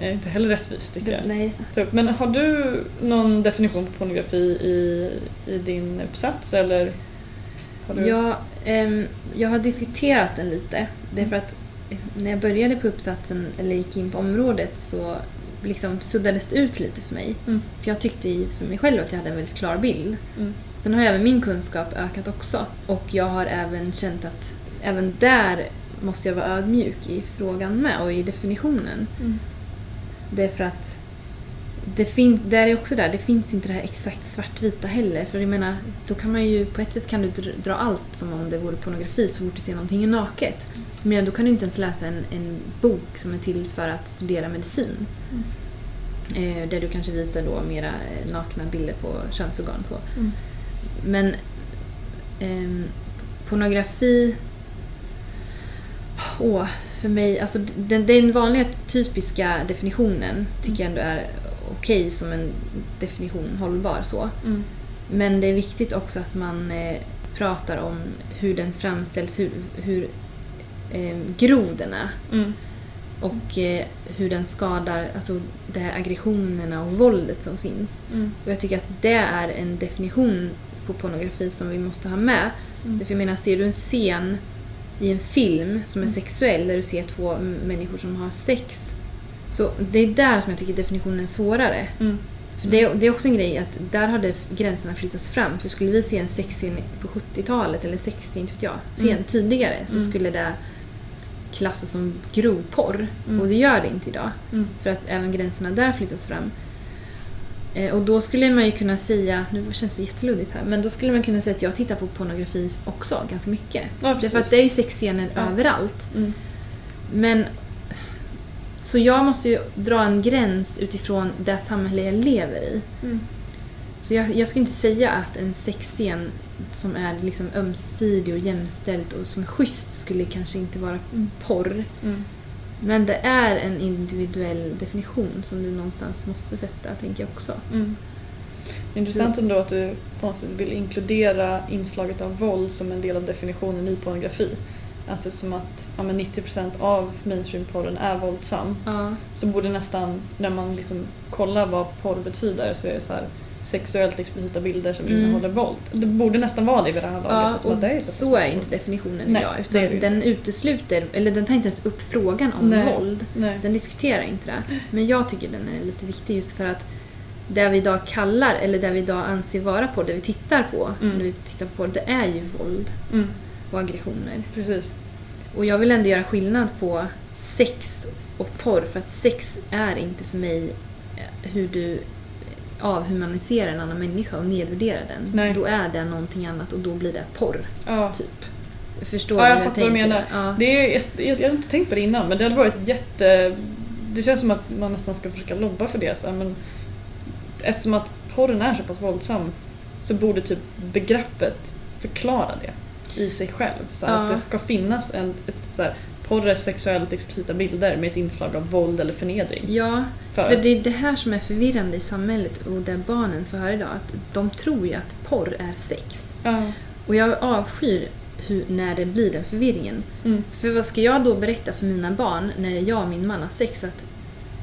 Eh, inte heller rättvist tycker Det, jag. nej. Men har du någon definition på pornografi i, i din uppsats eller? Har du... Jag, ehm, jag har diskuterat den lite. Det är Mm. för att eh, när jag började på uppsatsen, eller gick in på området, så liksom suddades det ut lite för mig. Mm. För jag tyckte för mig själv att jag hade en väldigt klar bild. Mm. Sen har även min kunskap ökat också. Och jag har även känt att även där måste jag vara ödmjuk i frågan med och i definitionen. Mm. Det är för att det finns, där är också där, det finns inte det här exakt svartvita heller. För jag menar, då kan man ju, på ett sätt kan du dra- dra allt som om det vore pornografi så fort du ser någonting naket. Men då kan du inte ens läsa en, en bok som är till för att studera medicin. Eh, där du kanske visar då mera eh, nakna bilder på könsorgan och så. Mm. Men ehm, pornografi... Åh, för mig, alltså den, den vanliga typiska definitionen tycker jag ändå är okej som en definition, hållbar så. Mm. Men det är viktigt också att man eh, pratar om hur den framställs, hur, hur eh, grov den är Mm. Och eh, hur den skadar, alltså de här aggressionerna och våldet som finns. Mm. Och jag tycker att det är en definition på pornografi som vi måste ha med. Mm. Därför jag menar, ser du en scen i en film som är Mm. sexuell där du ser två människor som har sex. Så det är där som jag tycker definitionen är svårare. Mm. För det, är- det är också en grej att där har det gränserna flyttats fram. För skulle vi se en sexscen på 70-talet eller 60, inte vet jag, scen Mm. tidigare så Mm. skulle det klassas som grov porr. Mm. Och det gör det inte idag. Mm. För att även gränserna där flyttas fram. Eh, Och då skulle man ju kunna säga, nu känns det jätteluddigt här, men då skulle man kunna säga att jag tittar på pornografi också ganska mycket. Ja, Därför att det är ju sexscener Ja. överallt. Mm. Men så jag måste ju dra en gräns utifrån det samhälle jag lever i. Så jag, jag skulle inte säga att en sexscen som är liksom ömsesidig och jämställt och som är schysst skulle kanske inte vara porr. Mm. Men det är en individuell definition som du någonstans måste sätta, tänker jag också. Mm. Intressant ändå att du på något sätt vill inkludera inslaget av våld som en del av definitionen i pornografi. Att det är som att ja, men 90% av mainstream-porren är våldsam Ja. så borde nästan, när man liksom kollar vad porr betyder så är det så här sexuellt explicita bilder som Mm. innehåller våld. Det borde nästan vara det vid det här laget. Ja, alltså, att det är och så är inte definitionen Nej, idag. det Utan det den utesluter, eller den tar inte ens upp frågan om Nej. våld. Nej. Den diskuterar inte det. Men jag tycker den är lite viktig just för att det vi idag kallar, eller det vi idag anser vara på, det vi tittar på, Mm. när vi tittar på det är ju våld Mm. och aggressioner. Precis. Och jag vill ändå göra skillnad på sex och porr, för att sex är inte för mig eh, hur du avhumaniserar en annan människa och nedvärderar den. Nej. Då är det någonting annat och då blir det porr, Ja. typ. Förstår Ja, jag hur fattar vad du menar. Ja. Det är jag, jag har inte tänkt på det innan men det hade varit jätte... Det känns som att man nästan ska försöka lobba för det. Så här, men eftersom att porren är så pass våldsam så borde typ begreppet förklara det i sig själv. Så Ja. Att det ska finnas en... Ett, så här, porr är sexuellt explicita bilder med ett inslag av våld eller förnedring. Ja, För- för det är det här som är förvirrande i samhället och där barnen får höra idag. Att de tror ju att porr är sex. Ja. Och jag avskyr hur, när det blir den förvirringen. Mm. För vad ska jag då berätta för mina barn när jag och min man har sex att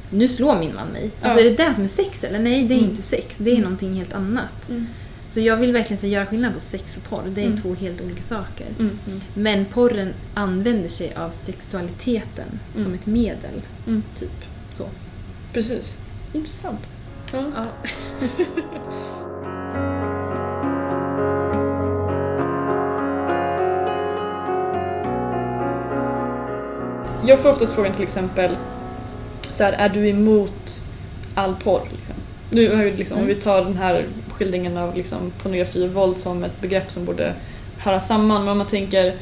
nu slår min man mig? Alltså Ja. är det det som är sex eller? Nej, det är Mm. inte sex. Det är Mm. någonting helt annat. Mm. Så jag vill verkligen så, göra skillnad på sex och porr. Det är Mm. två helt olika saker. Mm. Mm. Men porren använder sig av sexualiteten som Mm. ett medel. Mm. Typ så. Precis. Intressant. Ja. Ja. Jag får oftast frågan till exempel så här, är du emot all porr? Liksom? Nu har vi liksom, Om vi tar den här skildringen av liksom, pornografi och våld som ett begrepp som borde höra samman. Men om man tänker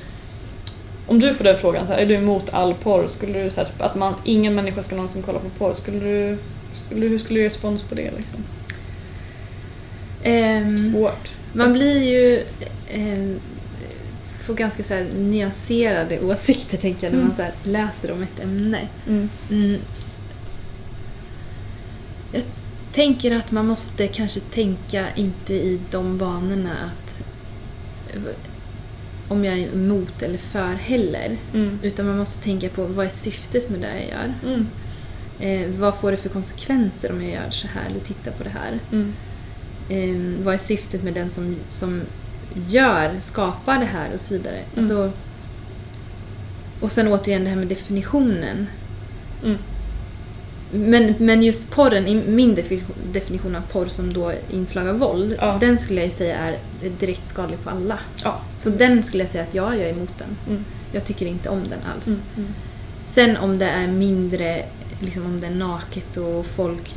om du får den frågan, så här, är du emot all porr? Skulle du säga typ, att man, ingen människa ska någonsin kolla på porr? Skulle du, skulle, hur skulle du ge respons på det? Liksom? Ehm, Svårt. man blir ju... ehm, får ganska så här nyanserade åsikter tänker jag när Mm. man så läser om ett ämne. Mm. Mm. Tänker att man måste kanske tänka inte i de banorna att eh, om jag är emot eller för heller. Mm. Utan man måste tänka på vad är syftet med det jag gör? Mm. Eh, vad får det för konsekvenser om jag gör så här eller tittar på det här? Mm. Eh, vad är syftet med den som, som gör, skapar det här och så vidare. Mm. Alltså, och sen återigen det här med definitionen. Men, men just porren, i min defi- definition av porr som då inslag av våld, Ja. den skulle jag säga är direkt skadlig på alla. Ja. Så den skulle jag säga att ja, jag är emot den. Mm. Jag tycker inte om den alls. Mm. Mm. Sen om det är mindre, liksom om det är naket och folk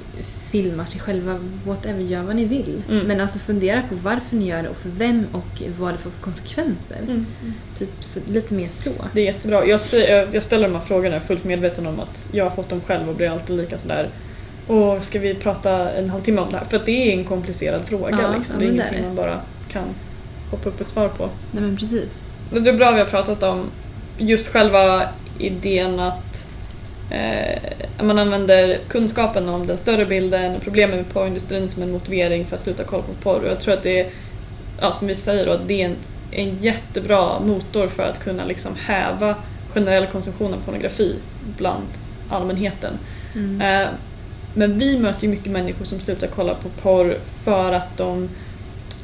filmar sig själva, whatever, gör vad ni vill. Mm. Men alltså fundera på varför ni gör det och för vem och vad det får för konsekvenser. Mm. Typ så, lite mer så. Det är jättebra. Jag, jag ställer de här frågorna fullt medveten om att jag har fått dem själv och blir alltid lika sådär Åh, ska vi prata en halvtimme om det här? För att det är en komplicerad fråga Ja, liksom. Det är ingenting det. man bara kan hoppa upp ett svar på. Nej men precis. Det är bra att vi har pratat om just själva idén att man använder kunskapen om den större bilden och problemen med porrindustrin som en motivering för att sluta kolla på porr. Och jag tror att det är, ja, som vi säger då, att det är en, en jättebra motor för att kunna liksom häva generell konsumtion av pornografi bland allmänheten. Mm. Eh, men vi möter ju mycket människor som slutar kolla på porr för att de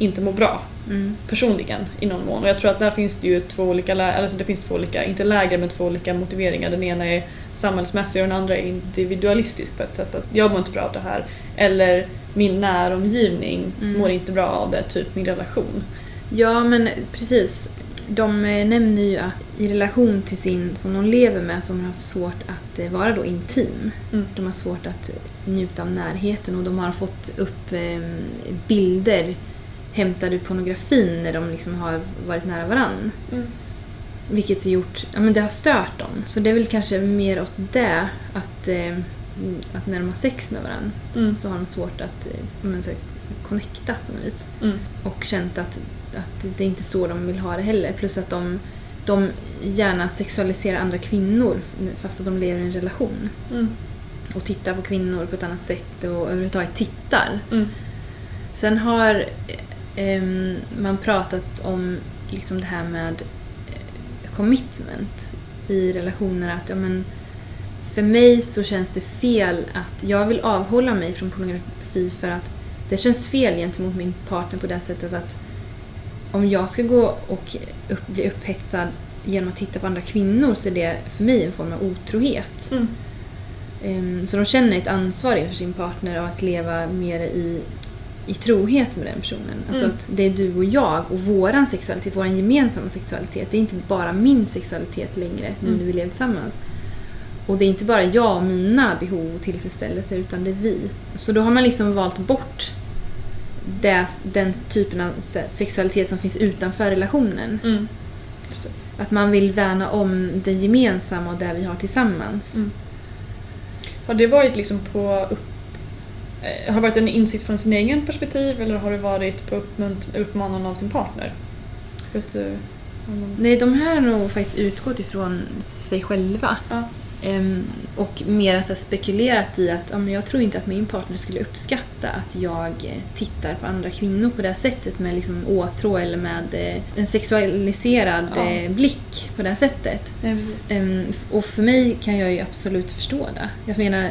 inte mår bra Mm. personligen i någon mån. Och jag tror att där finns det ju två olika, alltså det finns två olika, inte läger men två olika motiveringar. Den ena är samhällsmässig och den andra är individualistisk på ett sätt. Att jag mår inte bra av det här. Eller min näromgivning Mm. mår inte bra av det, typ min relation. Ja men precis. De eh, nämner ju att i relation till sin, som de lever med, som har haft svårt att eh, vara då intim. Mm. De har svårt att njuta av närheten och de har fått upp eh, bilder hämtade pornografin när de liksom har varit nära varann. Vilket har gjort, ja men det har stört dem. Så det är väl kanske mer åt det att, eh, att när de har sex med varandra Mm. så har de svårt att eh, men, så connecta på något vis. Mm. Och känt att, att det är inte så de vill ha det heller. Plus att de, de gärna sexualiserar andra kvinnor fast att de lever i en relation. Mm. Och tittar på kvinnor på ett annat sätt och överhuvudtaget tittar. Mm. Sen har eh, man pratat om liksom det här med eh, commitment i relationer. Att ja, men, för mig så känns det fel att jag vill avhålla mig från pornografi för att det känns fel gentemot min partner på det sättet att om jag ska gå och upp, bli upphetsad genom att titta på andra kvinnor så är det för mig en form av otrohet. Mm. Ehm, Så de känner ett ansvar inför sin partner och att leva mer i, i trohet med den personen. Alltså Mm. att det är du och jag och våran sexualitet, våran gemensamma sexualitet. Det är inte bara min sexualitet längre nu Mm. när vi lever tillsammans. Och det är inte bara jag och mina behov och tillfredsställelser utan det är vi. Så då har man liksom valt bort det, den typen av sexualitet som finns utanför relationen. Mm. Just det. Att man vill värna om det gemensamma och det vi har tillsammans. Mm. Har det varit liksom på upp, har det varit en insikt från sin egen perspektiv eller har det varit på uppmanan av sin partner? Vet du? de- Nej, de här har nog faktiskt utgått ifrån sig själva. Ja. Ehm, och mer så spekulerat i att ja, men jag tror inte att min partner skulle uppskatta att jag eh, tittar på andra kvinnor på det här sättet med liksom åtrå eller med eh, en sexualiserad Ja. eh, blick på det här sättet. Precis. Ehm, och för mig kan jag ju absolut förstå det. Jag menar,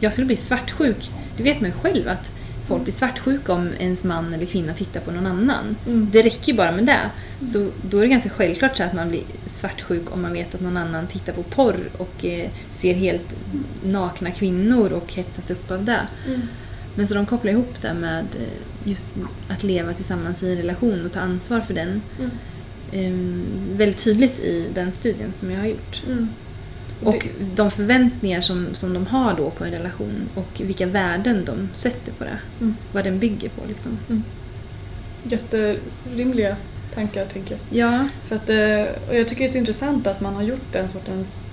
jag skulle bli svartsjuk. Det vet man ju själv att folk blir svartsjuka om ens man eller kvinna tittar på någon annan. Mm. Det räcker ju bara med det. Så då är det ganska självklart så att man blir svartsjuk om man vet att någon annan tittar på porr och eh, ser helt nakna kvinnor och hetsas upp av det. Mm. Men så de kopplar ihop det med eh, just att leva tillsammans i en relation och ta ansvar för den. Mm. Ehm, väldigt tydligt i den studien som jag har gjort. Mm. Och de förväntningar som, som de har då på en relation och vilka värden de sätter på det. Mm. Vad den bygger på liksom. Jätterimliga tankar, tänker jag. Ja, För att, eh, och jag tycker det är så intressant att man har gjort den sortens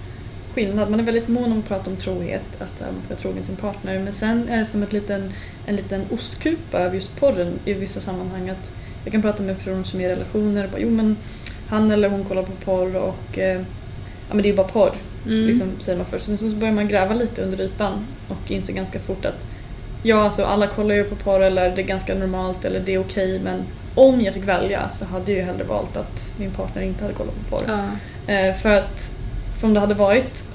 skillnad. Man är väldigt mån om att prata om trohet, att eh, man ska trogen sin partner. Men sen är det som ett liten, en liten ostkupa över just porren i vissa sammanhang. Att jag kan prata med personer som är i relationer och bara, jo men han eller hon kollar på porr och eh, ja men det är ju bara porr. Mm. Liksom, säger man först. Sen så börjar man gräva lite under ytan och inser ganska fort att ja, alltså alla kollar ju på porr eller det är ganska normalt eller det är okej men om jag fick välja så hade jag ju hellre valt att min partner inte hade kollat på porr. ja. Eh, för att för om det hade varit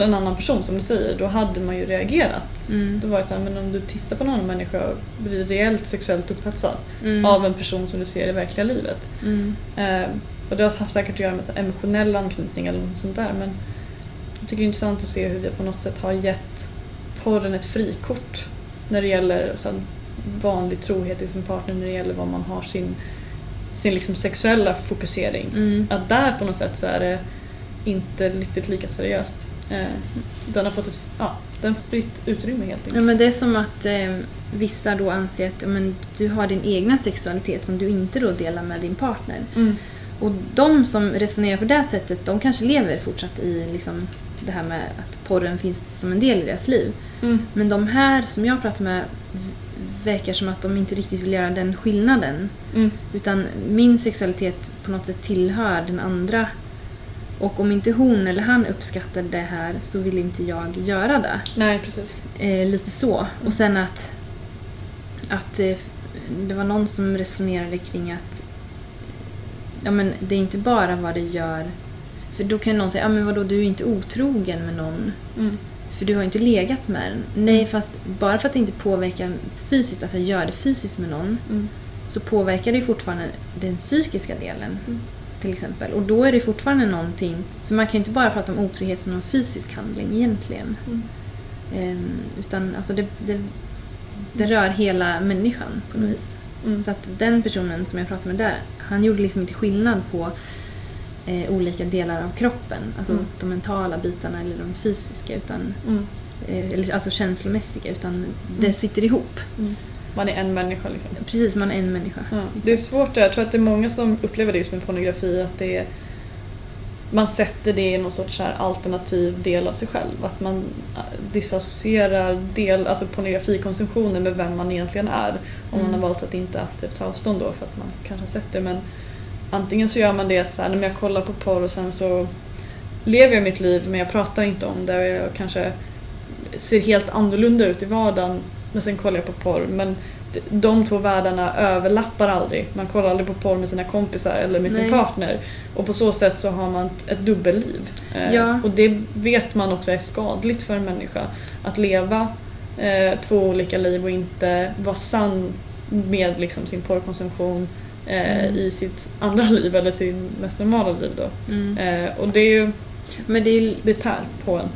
en annan person som du säger då hade man ju reagerat. Mm. Det var ju så här, men om du tittar på någon annan människa och blir reellt sexuellt upphetsad Mm. av en person som du ser i verkliga livet. Mm. Eh, och det har säkert att göra med emotionell anknytning eller något sånt där men jag tycker det är intressant att se hur vi på något sätt har gett porren ett frikort när det gäller så vanlig trohet till sin partner när det gäller vad man har sin, sin liksom sexuella fokusering. Mm. Att där på något sätt så är det inte riktigt lika seriöst. Eh, den har fått ett ja, den har fritt utrymme helt Ja, enkelt. men det är som att eh, vissa då anser att ja, men, du har din egna sexualitet som du inte då delar med din partner. Mm. Och de som resonerar på det sättet, de kanske lever fortsatt i liksom, det här med att porren finns som en del i deras liv. Mm. Men de här som jag pratar med verkar som att de inte riktigt vill göra den skillnaden. Mm. Utan min sexualitet på något sätt tillhör den andra. Och om inte hon eller han uppskattar det här så vill inte jag göra det. Nej, precis. Eh, lite så. Och sen att, att eh, det var någon som resonerade kring att ja, men det är inte bara vad det gör. För då kan någon säga, ja men vadå du är inte otrogen med någon. Mm. För du har inte legat med den. Nej, Mm. fast bara för att det inte påverkar fysiskt, alltså gör det fysiskt med någon, Mm. så påverkar det ju fortfarande den psykiska delen. Mm. Till exempel. Och då är det fortfarande någonting, för man kan ju inte bara prata om otrohet som en fysisk handling egentligen. Mm. Ehm, utan alltså det, det, det rör hela människan på något Mm. vis. Så att den personen som jag pratade med där, han gjorde liksom inte skillnad på eh, olika delar av kroppen. Alltså Mm. de mentala bitarna eller de fysiska, utan, Mm. eh, eller, alltså känslomässiga, utan Mm. det sitter ihop. Man är en människa liksom. Precis, man är en människa. Ja, det är svårt det. Jag tror att det är många som upplever det just med pornografi att det är, man sätter det i någon sorts här alternativ del av sig själv. Att man äh, disassocierar del, alltså pornografikonsumtionen med vem man egentligen är. Om man Mm. har valt att inte aktivt ta avstånd då för att man kanske har sett det. Men antingen så gör man det att så här, när jag kollar på porr och sen så lever jag mitt liv men jag pratar inte om det och jag kanske ser helt annorlunda ut i vardagen men sen kollar jag på porr. Men de två världarna överlappar aldrig. Man kollar aldrig på porr med sina kompisar eller med sin Nej. partner. Och på så sätt så har man ett, ett dubbelliv. Eh, Ja. Och det vet man också är skadligt för en människa. Att leva eh, två olika liv och inte vara sann med liksom, sin porrkonsumtion eh, Mm. i sitt andra liv eller sin mest normala liv. Då. Mm. Eh, och det är ju, Men det är det tär på en.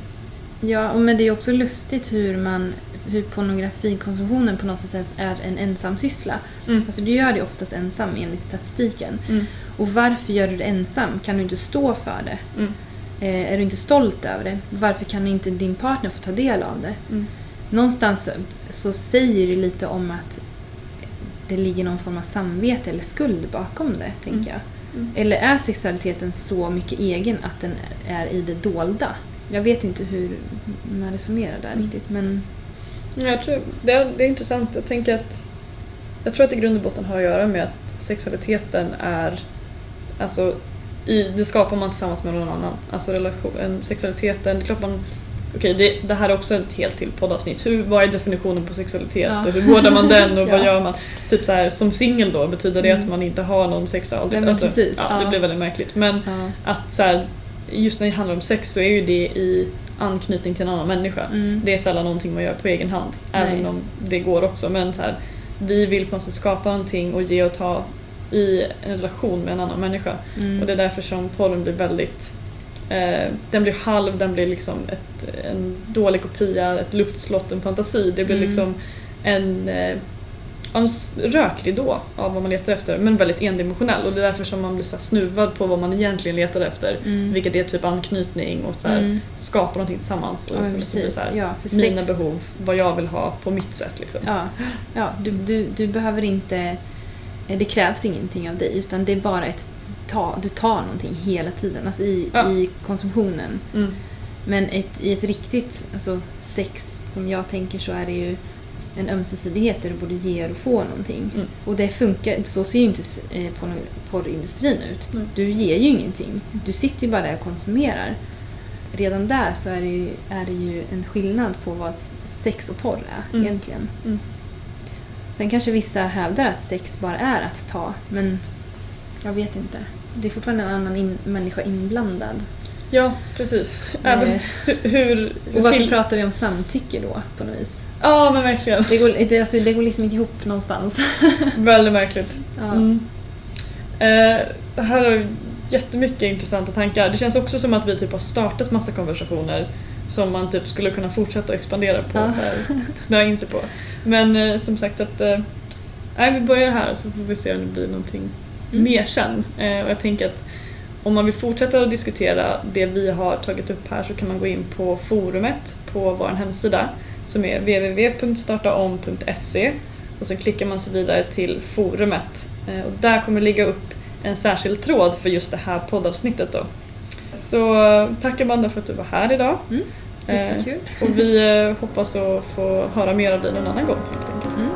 Ja, men det är också lustigt hur man hur pornografikonsumtionen på något sätt är en ensam syssla. Mm. Alltså du gör det oftast ensam enligt statistiken. Mm. Och varför gör du det ensam? Kan du inte stå för det? Mm. Eh, är du inte stolt över det? Varför kan inte din partner få ta del av det? Mm. Någonstans så säger det lite om att det ligger någon form av samvete eller skuld bakom det, tänker jag. Mm. Eller är sexualiteten så mycket egen att den är i det dolda? Jag vet inte hur man resonerar där Mm. riktigt, men... Ja, Jag tror, det, är, det är intressant. Jag tänker att jag tror att det i grund och botten har att göra med att sexualiteten är alltså i, det skapar man tillsammans med någon annan. Alltså relation, en, sexualiteten, det är klart man Okej, det, det här är också ett helt till poddavsnitt. Hur, vad är definitionen på sexualitet Ja. och hur vårdar man den och vad Ja. gör man? Typ så här, som singel då, betyder det Mm. att man inte har någon sexual... Nej, men precis, ja, Det blir väldigt märkligt. Men att så här, just när det handlar om sex så är ju det i anknytning till en annan människa. Mm. Det är sällan någonting man gör på egen hand. Nej. Även om det går också. Men så här, vi vill på något sätt skapa någonting och ge och ta i en relation med en annan människa. Mm. Och det är därför som porren blir väldigt den blir halv, den blir liksom ett, en dålig kopia, ett luftslott, en fantasi. Det blir Mm. liksom en, eh, en rökridå av vad man letar efter men väldigt endimensionell och det är därför som man blir så snuvad på vad man egentligen letar efter. Mm. Vilket är typ anknytning och så här, Mm. skapa någonting tillsammans. Och Ja, så blir precis. så här, Ja, mina sex- behov, vad jag vill ha på mitt sätt. Liksom. Ja, ja du, du, du behöver inte... eh, Det krävs ingenting av dig utan det är bara ett ta, du tar någonting hela tiden, alltså i, Ja. i konsumtionen. Mm. Men ett, i ett riktigt alltså sex, som jag tänker, så är det ju en ömsesidighet där du både ger och får någonting. Mm. Och det funkar, så ser ju inte eh, porr- porrindustrin ut. Mm. Du ger ju ingenting. Du sitter ju bara där och konsumerar. Redan där så är det ju, är det ju en skillnad på vad sex och porr är Mm. egentligen. Mm. Sen kanske vissa hävdar att sex bara är att ta, men jag vet inte. Det är fortfarande en annan in, människa inblandad. Ja, precis. Även Eh, hur... och varför till- pratar vi om samtycke då på något vis? Ja, men verkligen. Det går, det, alltså, det går liksom inte ihop någonstans. Väldigt märkligt. Ja. Mm. Eh, det här är jättemycket intressanta tankar. Det känns också som att vi typ har startat massa konversationer som man typ skulle kunna fortsätta expandera på, Ja. så här, snöa in sig på. Men eh, som sagt att eh, vi börjar här så får vi se om det blir någonting Mm. mer sen. Eh, och jag tänker att om man vill fortsätta att diskutera det vi har tagit upp här så kan man gå in på forumet på vår hemsida som är www.startaom.se och så klickar man sig vidare till forumet Eh, och där kommer det ligga upp en särskild tråd för just det här poddavsnittet då. Så eh, tack Amanda för att du var här idag. Mm. Eh, Jättekul. och vi eh, hoppas att få höra mer av dig någon annan gång helt enkelt. Mm.